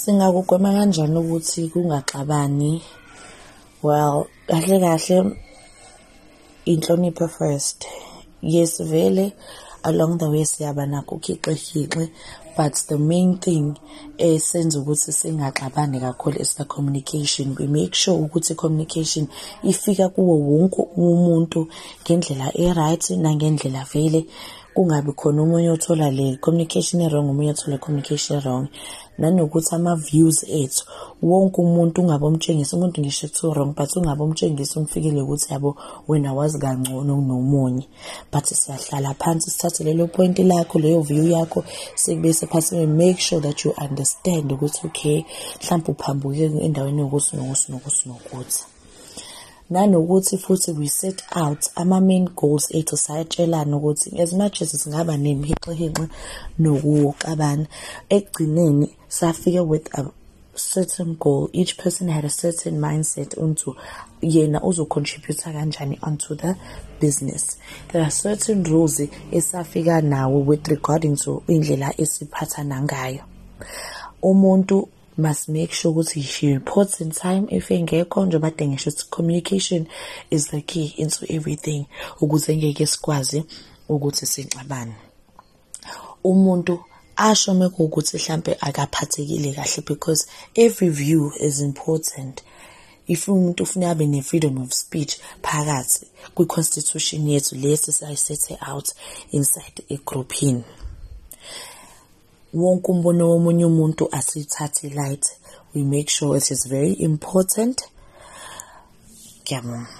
Singakugwema kanjani ukuthi kungaxabani? Well, kahle kahle inhlonipho first. Yes, vele along the way siyaba nakho ukhixekhixe but the main thing esenza ukuthi singaxabani kakhulu is the communication. We make sure ukuthi communication ifika kuwo wonke umuntu ngendlela e-right nangendlela vele kungabi khona omunye othola le communication e-wrong omunye othola communication e-wrong nanokuthi ama-views ethu wonke umuntu ungabe umtshengisa umuntu ngisho ekuthiwa wrong but ungabe umtshengisa umfikele ukuthi yabo wena wazi kangcono kunomunye but siyahlala phansi sithathe lelo point lakho leyo view yakho sekubese phansi make sure that you understand ukuthi okay mhlawumbe uphambuke endaweni yokuthi nokuthi nokuthi nokuthi. Nanokuthi futhi we set out ama-main goals ethu sayatshelana ukuthi as much as singaba nemihixihixi nokuxabana ekugcineni safika with a certain goal. Each person had a certain mindset onto yena uzocontributor kanjani onto the business. There are certain rules esafika nawo with regarding to indlela esiphathana ngayo umuntu must make sure ukuthi she reports in time. If engekho njengoba kade ngisho communication is the key into everything. Ukuze ngeke sikwazi ukuthi sixabane umuntu asho mekuwukuthi mhlambe akaphathekile kahle because every view is important. If umuntu ufuna abe ne-freedom of speech phakathi kwi-constitution yethu lesi sayisethe out inside egroupini wonke umbono womunye umuntu asithathe light. We make sure it is very important. Ngiyabonga.